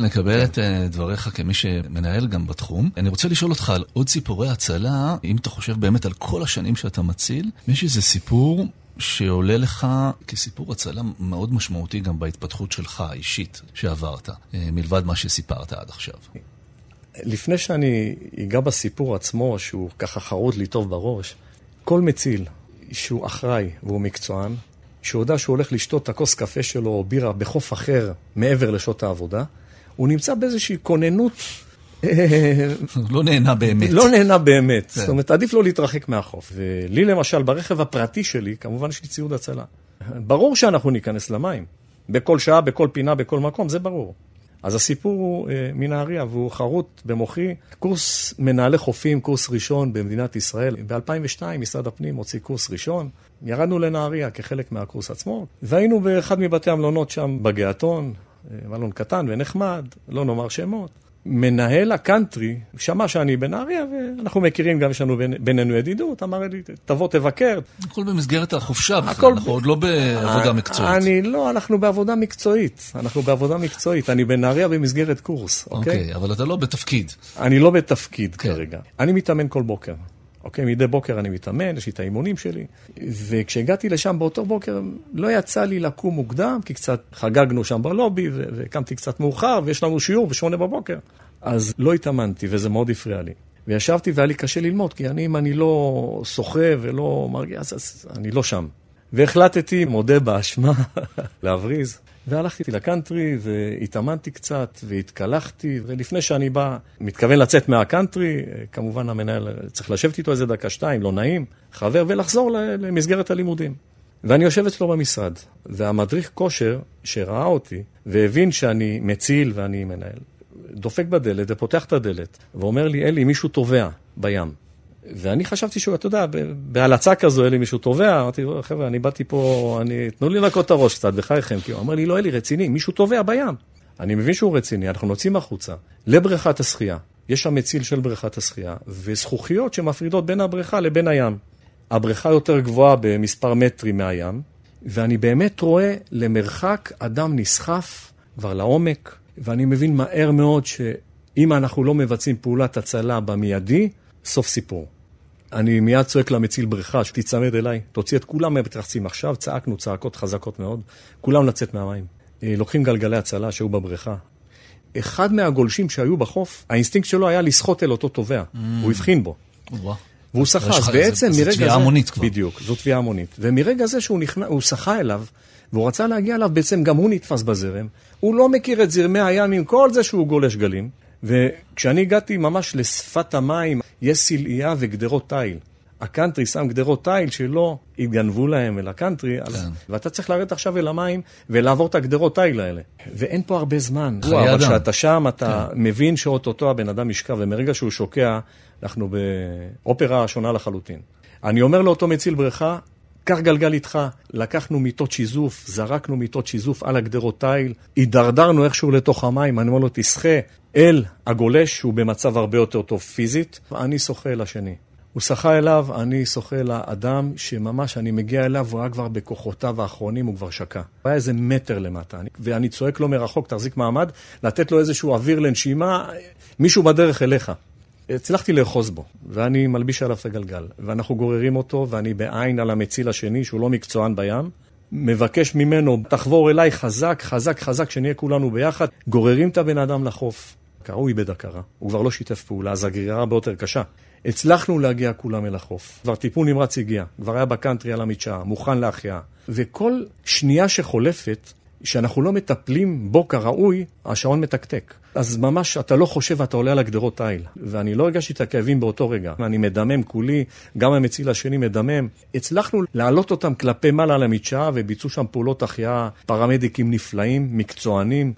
נקבל את uh, דבריך כמי שמנהל גם בתחום. אני רוצה לשאול אותך על עוד סיפורי הצלה, אם אתה חושב באמת על כל השנים שאתה מציל, יש איזה סיפור שעולה לך כסיפור הצלה מאוד משמעותי גם בהתפתחות שלך האישית שעברת, uh, מלבד מה שסיפרת עד עכשיו. לפני שאני אגע בסיפור עצמו, שהוא ככה חרוט לי טוב בראש, כל מציל שהוא אחראי והוא מקצוען, שהוא יודע שהוא הולך לשתות את הכוס קפה שלו או בירה בחוף אחר מעבר לשעות העבודה, הוא נמצא באיזושהי כוננות. לא נהנה באמת. לא נהנה באמת. כן. זאת אומרת, עדיף לא להתרחק מהחוף. ולי למשל, ברכב הפרטי שלי, כמובן יש לי ציוד הצלה. ברור שאנחנו ניכנס למים. בכל שעה, בכל פינה, בכל מקום, זה ברור. אז הסיפור הוא אה, מנהריה, והוא חרוט במוחי. קורס מנהלי חופים, קורס ראשון במדינת ישראל. ב-2002 משרד הפנים הוציא קורס ראשון. ירדנו לנהריה כחלק מהקורס עצמו, והיינו באחד מבתי המלונות שם בגעתון, אה, מלון קטן ונחמד, לא נאמר שמות. מנהל הקאנטרי שמע שאני בנהריה, ואנחנו מכירים, גם יש לנו בינינו ידידות, אמר לי, תבוא תבקר. הכל במסגרת החופשה בכלל, אנחנו עוד לא בעבודה מקצועית. אני לא, אנחנו בעבודה מקצועית. אנחנו בעבודה מקצועית. אני בנהריה במסגרת קורס, אוקיי? אוקיי, אבל אתה לא בתפקיד. אני לא בתפקיד כן. כרגע. אני מתאמן כל בוקר. אוקיי, מדי בוקר אני מתאמן, יש לי את האימונים שלי. וכשהגעתי לשם באותו בוקר, לא יצא לי לקום מוקדם, כי קצת חגגנו שם בלובי, וקמתי קצת מאוחר, ויש לנו שיעור בשמונה בבוקר. אז לא התאמנתי, וזה מאוד הפריע לי. וישבתי והיה לי קשה ללמוד, כי אני, אם אני לא שוחה ולא מרגיע, אז, אז אני לא שם. והחלטתי, מודה באשמה, להבריז. והלכתי לקאנטרי והתאמנתי קצת והתקלחתי, ולפני שאני בא, מתכוון לצאת מהקאנטרי, כמובן המנהל צריך לשבת איתו איזה דקה, שתיים, לא נעים, חבר, ולחזור למסגרת הלימודים. ואני יושב אצלו במשרד, והמדריך כושר שראה אותי והבין שאני מציל ואני מנהל, דופק בדלת ופותח את הדלת ואומר לי, אלי, מישהו טובע בים. ואני חשבתי שהוא, אתה יודע, בהלצה כזו, היה לי מישהו תובע, אמרתי, חבר'ה, אני באתי פה, אני, תנו לי לנקות את הראש קצת, בחייכם, כי הוא אמר לי, לא, אלי, רציני, מישהו טובע בים. אני מבין שהוא רציני, אנחנו נוצאים החוצה, לבריכת השחייה. יש שם מציל של בריכת השחייה, וזכוכיות שמפרידות בין הבריכה לבין הים. הבריכה יותר גבוהה במספר מטרים מהים, ואני באמת רואה למרחק אדם נסחף כבר לעומק, ואני מבין מהר מאוד שאם אנחנו לא מבצעים פעולת הצלה במיידי, סוף סיפור. אני מיד צועק למציל בריכה, שתיצמד אליי, תוציא את כולם מהמתרחצים עכשיו, צעקנו צעקות חזקות מאוד, כולם לצאת מהמים. אה, לוקחים גלגלי הצלה שהיו בבריכה. אחד מהגולשים שהיו בחוף, האינסטינקט שלו היה לשחות אל אותו טובע, ממ. הוא הבחין בו. והוא שחה, אז בעצם מרגע זה... זו טביעה המונית כבר. בדיוק, זו טביעה המונית. ומרגע זה שהוא נכנס, שחה אליו, והוא רצה להגיע אליו, בעצם גם הוא נתפס בזרם. הוא לא מכיר את זרמי הים עם כל זה שהוא גולש גלים. וכשאני הגעתי ממש לשפת המים, יש סלעייה וגדרות תיל. הקאנטרי שם גדרות תיל שלא יתגנבו להם אל הקאנטרי, כן. אז... ואתה צריך לרדת עכשיו אל המים ולעבור את הגדרות תיל האלה. ואין פה הרבה זמן. חיי אדם. אבל כשאתה שם, אתה כן. מבין שאו-טו-טו הבן אדם ישקע, ומרגע שהוא שוקע, אנחנו באופרה שונה לחלוטין. אני אומר לאותו מציל בריכה, קח גלגל איתך. לקחנו מיטות שיזוף, זרקנו מיטות שיזוף על הגדרות תיל, הידרדרנו איכשהו לתוך המים, אני אומר לו, תשחה אל הגולש, שהוא במצב הרבה יותר טוב פיזית, אני שוחה אל השני. הוא שחה אליו, אני שוחה לאדם שממש אני מגיע אליו, הוא היה כבר בכוחותיו האחרונים, הוא כבר שקע. הוא היה איזה מטר למטה, ואני צועק לו מרחוק, תחזיק מעמד, לתת לו איזשהו אוויר לנשימה, מישהו בדרך אליך. הצלחתי לאחוז בו, ואני מלביש עליו את הגלגל, ואנחנו גוררים אותו, ואני בעין על המציל השני, שהוא לא מקצוען בים, מבקש ממנו, תחבור אליי חזק, חזק, חזק, שנהיה כולנו ביחד, גוררים את הבן אדם לחוף. הוא איבד הכרה, הוא כבר לא שיתף פעולה, אז הגרירה הרבה יותר קשה. הצלחנו להגיע כולם אל החוף. כבר טיפול נמרץ הגיע, כבר היה בקאנטרי על המדשאה, מוכן להחייאה. וכל שנייה שחולפת, שאנחנו לא מטפלים בו כראוי, השעון מתקתק. אז ממש אתה לא חושב ואתה עולה על הגדרות תיל. ואני לא הרגשתי את הכאבים באותו רגע. אני מדמם כולי, גם המציל השני מדמם. הצלחנו להעלות אותם כלפי מעלה למדשאה וביצעו שם פעולות החייאה, פרמדיקים נפלאים, מקצוענים.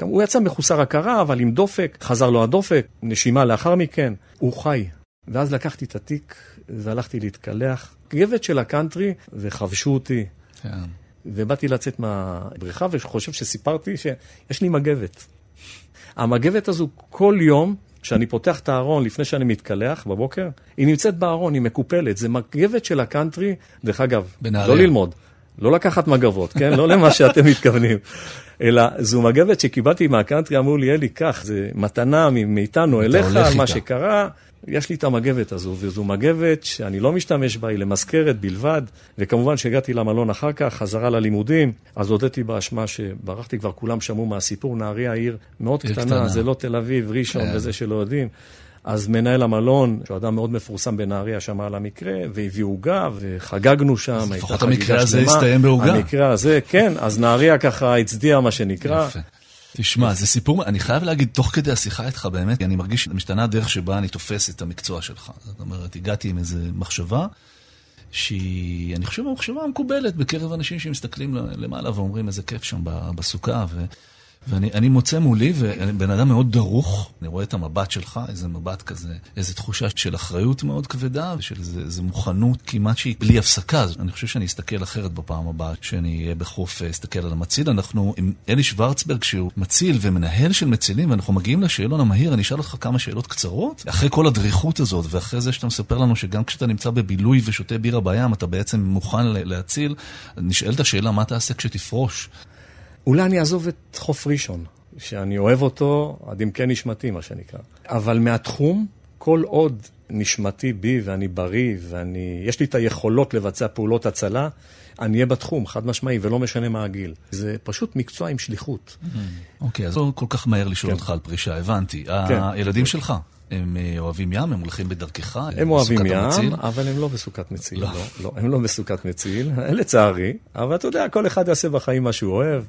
הוא יצא מחוסר הכרה, אבל עם דופק, חזר לו הדופק, נשימה לאחר מכן. הוא חי, ואז לקחתי את התיק והלכתי להתקלח. מגבת של הקאנטרי, וחבשו אותי. כן. ובאתי לצאת מהבריכה, וחושב שסיפרתי שיש לי מגבת. המגבת הזו כל יום, כשאני פותח את הארון לפני שאני מתקלח בבוקר, היא נמצאת בארון, היא מקופלת. זה מגבת של הקאנטרי, דרך אגב, בנעריה. לא ללמוד, לא לקחת מגבות, כן? לא למה שאתם מתכוונים. אלא זו מגבת שקיבלתי מהקאנטרי, אמרו לי, אלי, קח, זה מתנה מאיתנו אליך, על מה שקרה. יש לי את המגבת הזו, וזו מגבת שאני לא משתמש בה, היא למזכרת בלבד, וכמובן שהגעתי למלון אחר כך, חזרה ללימודים, אז הודיתי באשמה שברחתי, כבר כולם שמעו מהסיפור, נהריה עיר מאוד קטנה, קטנה, זה לא תל אביב, ראשון כן. וזה שלא יודעים. אז מנהל המלון, שהוא אדם מאוד מפורסם בנהריה, שמע על המקרה, והביא עוגה, וחגגנו שם, הייתה חגיגה שלמה. לפחות המקרה הזה הסתיים בעוגה. המקרה הזה, כן, אז נהריה ככה הצדיע, מה שנקרא. יפה. תשמע, זה סיפור, אני חייב להגיד, תוך כדי השיחה איתך באמת, אני מרגיש שמשתנה הדרך שבה אני תופס את המקצוע שלך. זאת אומרת, הגעתי עם איזו מחשבה, שהיא, אני חושב, המחשבה המקובלת בקרב אנשים שמסתכלים למעלה ואומרים איזה כיף שם בסוכה, ו... ואני מוצא מולי, ובן אדם מאוד דרוך, אני רואה את המבט שלך, איזה מבט כזה, איזו תחושה של אחריות מאוד כבדה, ושל איזו מוכנות כמעט שהיא בלי הפסקה. אני חושב שאני אסתכל אחרת בפעם הבאה, שאני אהיה בחוף, אסתכל על המציל. אנחנו עם אלי שוורצברג, שהוא מציל ומנהל של מצילים, ואנחנו מגיעים לשאלון המהיר, אני אשאל אותך כמה שאלות קצרות. אחרי כל הדריכות הזאת, ואחרי זה שאתה מספר לנו שגם כשאתה נמצא בבילוי ושותה בירה בים, אתה בעצם מוכן להציל, נשאלת השאלה, מה תעשה כשתפרוש? אולי אני אעזוב את חוף ראשון, שאני אוהב אותו עד עמקי נשמתי, מה שנקרא. אבל מהתחום, כל עוד נשמתי בי ואני בריא ויש לי את היכולות לבצע פעולות הצלה, אני אהיה בתחום, חד משמעי, ולא משנה מה הגיל. זה פשוט מקצוע עם שליחות. אוקיי, אז לא כל כך מהר לשאול כן. אותך על פרישה, הבנתי. כן. הילדים שלך, הם אה, אוהבים ים? הם הולכים בדרכך? הם אוהבים ים, המציל? אבל הם לא בסוכת מציל. לא. לא, לא, הם לא בסוכת מציל, לצערי. אבל אתה יודע, כל אחד יעשה בחיים מה שהוא אוהב.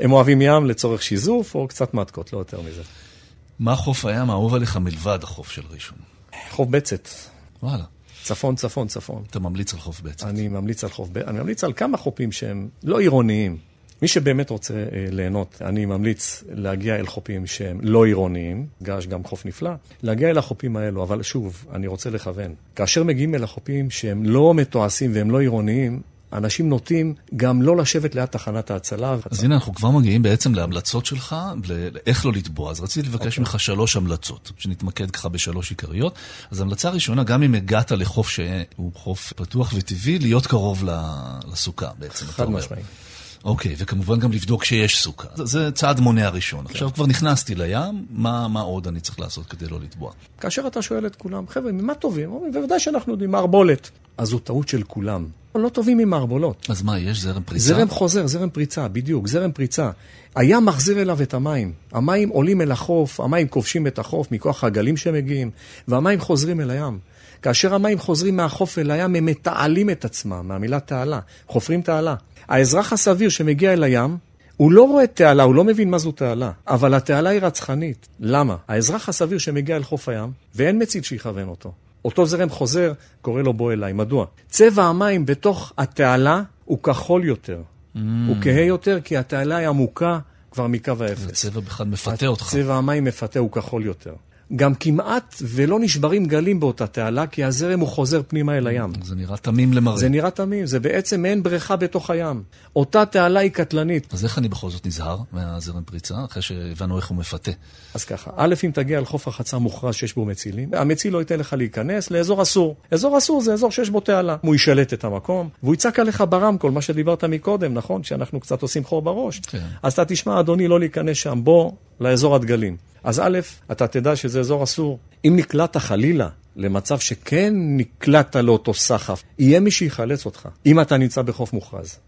הם אוהבים ים לצורך שיזוף, או קצת מתקות, לא יותר מזה. מה חוף הים האהוב עליך מלבד החוף של ראשון? חוף בצת. וואלה. צפון, צפון, צפון. אתה ממליץ על חוף בצת. אני ממליץ על חוף בצת. אני ממליץ על כמה חופים שהם לא עירוניים. מי שבאמת רוצה אה, ליהנות, אני ממליץ להגיע אל חופים שהם לא עירוניים, געש גם חוף נפלא, להגיע אל החופים האלו, אבל שוב, אני רוצה לכוון. כאשר מגיעים אל החופים שהם לא מתועשים והם לא עירוניים, אנשים נוטים גם לא לשבת ליד תחנת ההצלה. אז הנה, אנחנו כבר מגיעים בעצם להמלצות שלך, לאיך לא לטבוע. אז רציתי לבקש okay. אוקיי. ממך שלוש המלצות, שנתמקד ככה בשלוש עיקריות. אז המלצה ראשונה, גם אם הגעת לחוף שהוא חוף פתוח וטבעי, להיות קרוב לסוכה בעצם. חד משמעי. אוקיי, okay, וכמובן גם לבדוק שיש סוכה. זה, זה צעד מונע ראשון. Okay. כן. עכשיו כבר נכנסתי לים, מה, מה עוד אני צריך לעשות כדי לא לטבוע? כאשר אתה שואל את כולם, חבר'ה, ממה טובים? אומרים, בוודאי שאנחנו יודעים, מערבולת. אז זו טעות של כולם. לא טובים עם מערבולות. אז מה, יש זרם פריצה? זרם חוזר, זרם פריצה, בדיוק, זרם פריצה. הים מחזיר אליו את המים. המים עולים אל החוף, המים כובשים את החוף מכוח הגלים שמגיעים, והמים חוזרים אל הים. כאשר המים חוזרים מהחוף אל הים, הם מתעלים את עצמם, מהמילה תעלה, חופרים תעלה. האזרח הסביר שמגיע אל הים, הוא לא רואה תעלה, הוא לא מבין מה זו תעלה, אבל התעלה היא רצחנית. למה? האזרח הסביר שמגיע אל חוף הים, ואין מציל שיכוון אותו. אותו זרם חוזר, קורא לו בוא אליי. מדוע? צבע המים בתוך התעלה הוא כחול יותר. Mm. הוא כהה יותר כי התעלה היא עמוקה כבר מקו האפס. הצבע בכלל מפתה אותך. צבע המים מפתה, הוא כחול יותר. גם כמעט ולא נשברים גלים באותה תעלה, כי הזרם הוא חוזר פנימה אל הים. זה נראה תמים למראה. זה נראה תמים, זה בעצם מעין בריכה בתוך הים. אותה תעלה היא קטלנית. אז איך אני בכל זאת נזהר מהזרם פריצה, אחרי שהבנו איך הוא מפתה? אז ככה, א', אם תגיע לחוף רחצה מוכרז שיש בו מצילים, המציל לא ייתן לך להיכנס לאזור אסור. אזור אסור זה אזור שיש בו תעלה. הוא ישלט את המקום, והוא יצעק עליך ברמקול, מה שדיברת מקודם, נכון? שאנחנו קצת עושים חור בראש. כן. אז אתה תשמע, אדוני, לא להיכנס שם, בוא לאזור הדגלים. אז א', אתה תדע שזה אזור אסור. אם נקלעת חלילה למצב שכן נקלעת לאותו סחף, יהיה מי שיחלץ אותך, אם אתה נמצא בחוף מוכרז.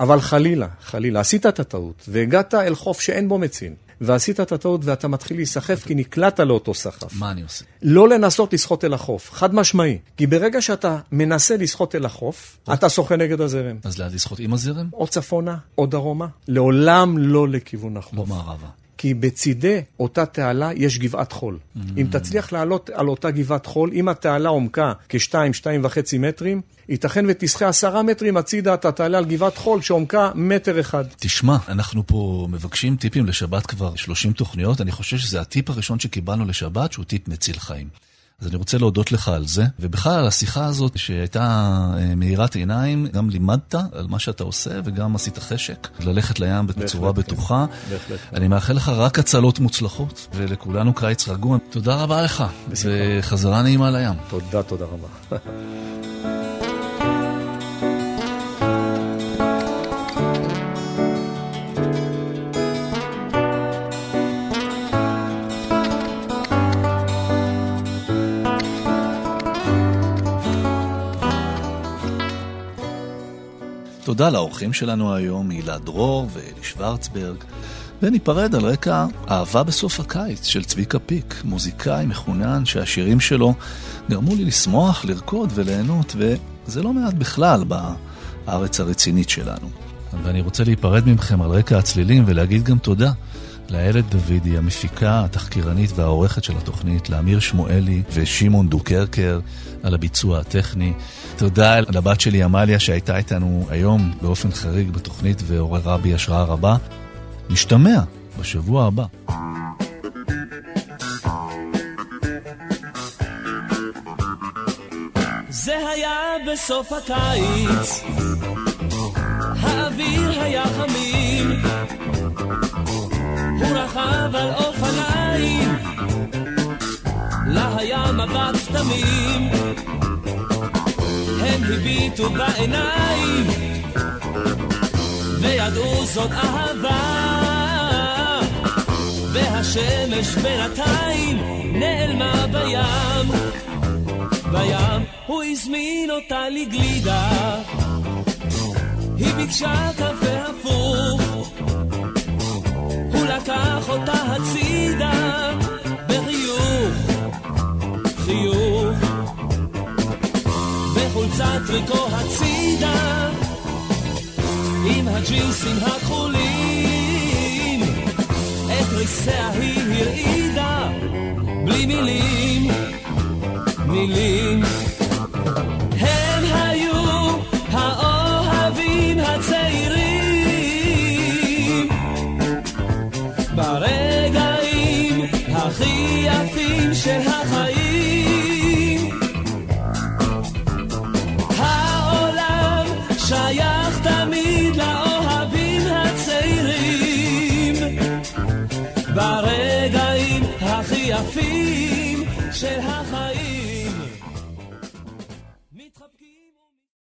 אבל חלילה, חלילה, עשית את הטעות והגעת אל חוף שאין בו מציל, ועשית את הטעות ואתה מתחיל להיסחף כי נקלעת לאותו סחף. מה אני עושה? לא לנסות לשחות אל החוף, חד משמעי. כי ברגע שאתה מנסה לשחות אל החוף, אתה שוחה נגד הזרם. אז לאן לשחות עם הזרם? או צפונה או דרומה. לעולם לא לכיוון החוף. לא מערבה. כי בצידי אותה תעלה יש גבעת חול. Mm-hmm. אם תצליח לעלות על אותה גבעת חול, אם התעלה עומקה כשתיים, שתיים וחצי מטרים, ייתכן ותשחה עשרה מטרים הצידה, אתה תעלה על גבעת חול שעומקה מטר אחד. תשמע, אנחנו פה מבקשים טיפים לשבת כבר 30 תוכניות, אני חושב שזה הטיפ הראשון שקיבלנו לשבת, שהוא טיפ מציל חיים. אז אני רוצה להודות לך על זה, ובכלל על השיחה הזאת שהייתה אה, מאירת עיניים, גם לימדת על מה שאתה עושה וגם עשית חשק, ללכת לים בצורה בהחלט, בטוחה. כן. בהחלט. אני מאחל לך רק הצלות מוצלחות, ולכולנו קיץ רגוע. תודה רבה לך, וחזרה נעימה לים. תודה, תודה רבה. תודה לאורחים שלנו היום, הילה דרור ואלי שוורצברג, וניפרד על רקע אהבה בסוף הקיץ של צביקה פיק, מוזיקאי מחונן שהשירים שלו גרמו לי לשמוח, לרקוד וליהנות, וזה לא מעט בכלל בארץ הרצינית שלנו. ואני רוצה להיפרד מכם על רקע הצלילים ולהגיד גם תודה לאיילת דוידי, המפיקה, התחקירנית והעורכת של התוכנית, לאמיר שמואלי ושמעון דוקרקר על הביצוע הטכני. תודה לבת שלי עמליה שהייתה איתנו היום באופן חריג בתוכנית ועוררה בי השראה רבה. נשתמע בשבוע הבא. זה היה בסוף הקיץ, האוויר היה חמים, הוא רכב על אופניים, לה היה מבט תמים. הם הביטו בעיניים. וידעו זאת אהבה. והשמש בינתיים נעלמה בים. בים הוא הזמין אותה לגלידה. היא ביקשה קפה הפוך הוא לקח אותה הצידה בחיוך חיוך. חולצת טריקו הצידה עם הג'ינסים הכחולים את ריסיה היא הרעידה בלי מילים, מילים יפים של החיים שייך תמיד לאוהבים הצעירים. ברגעים הכי יפים של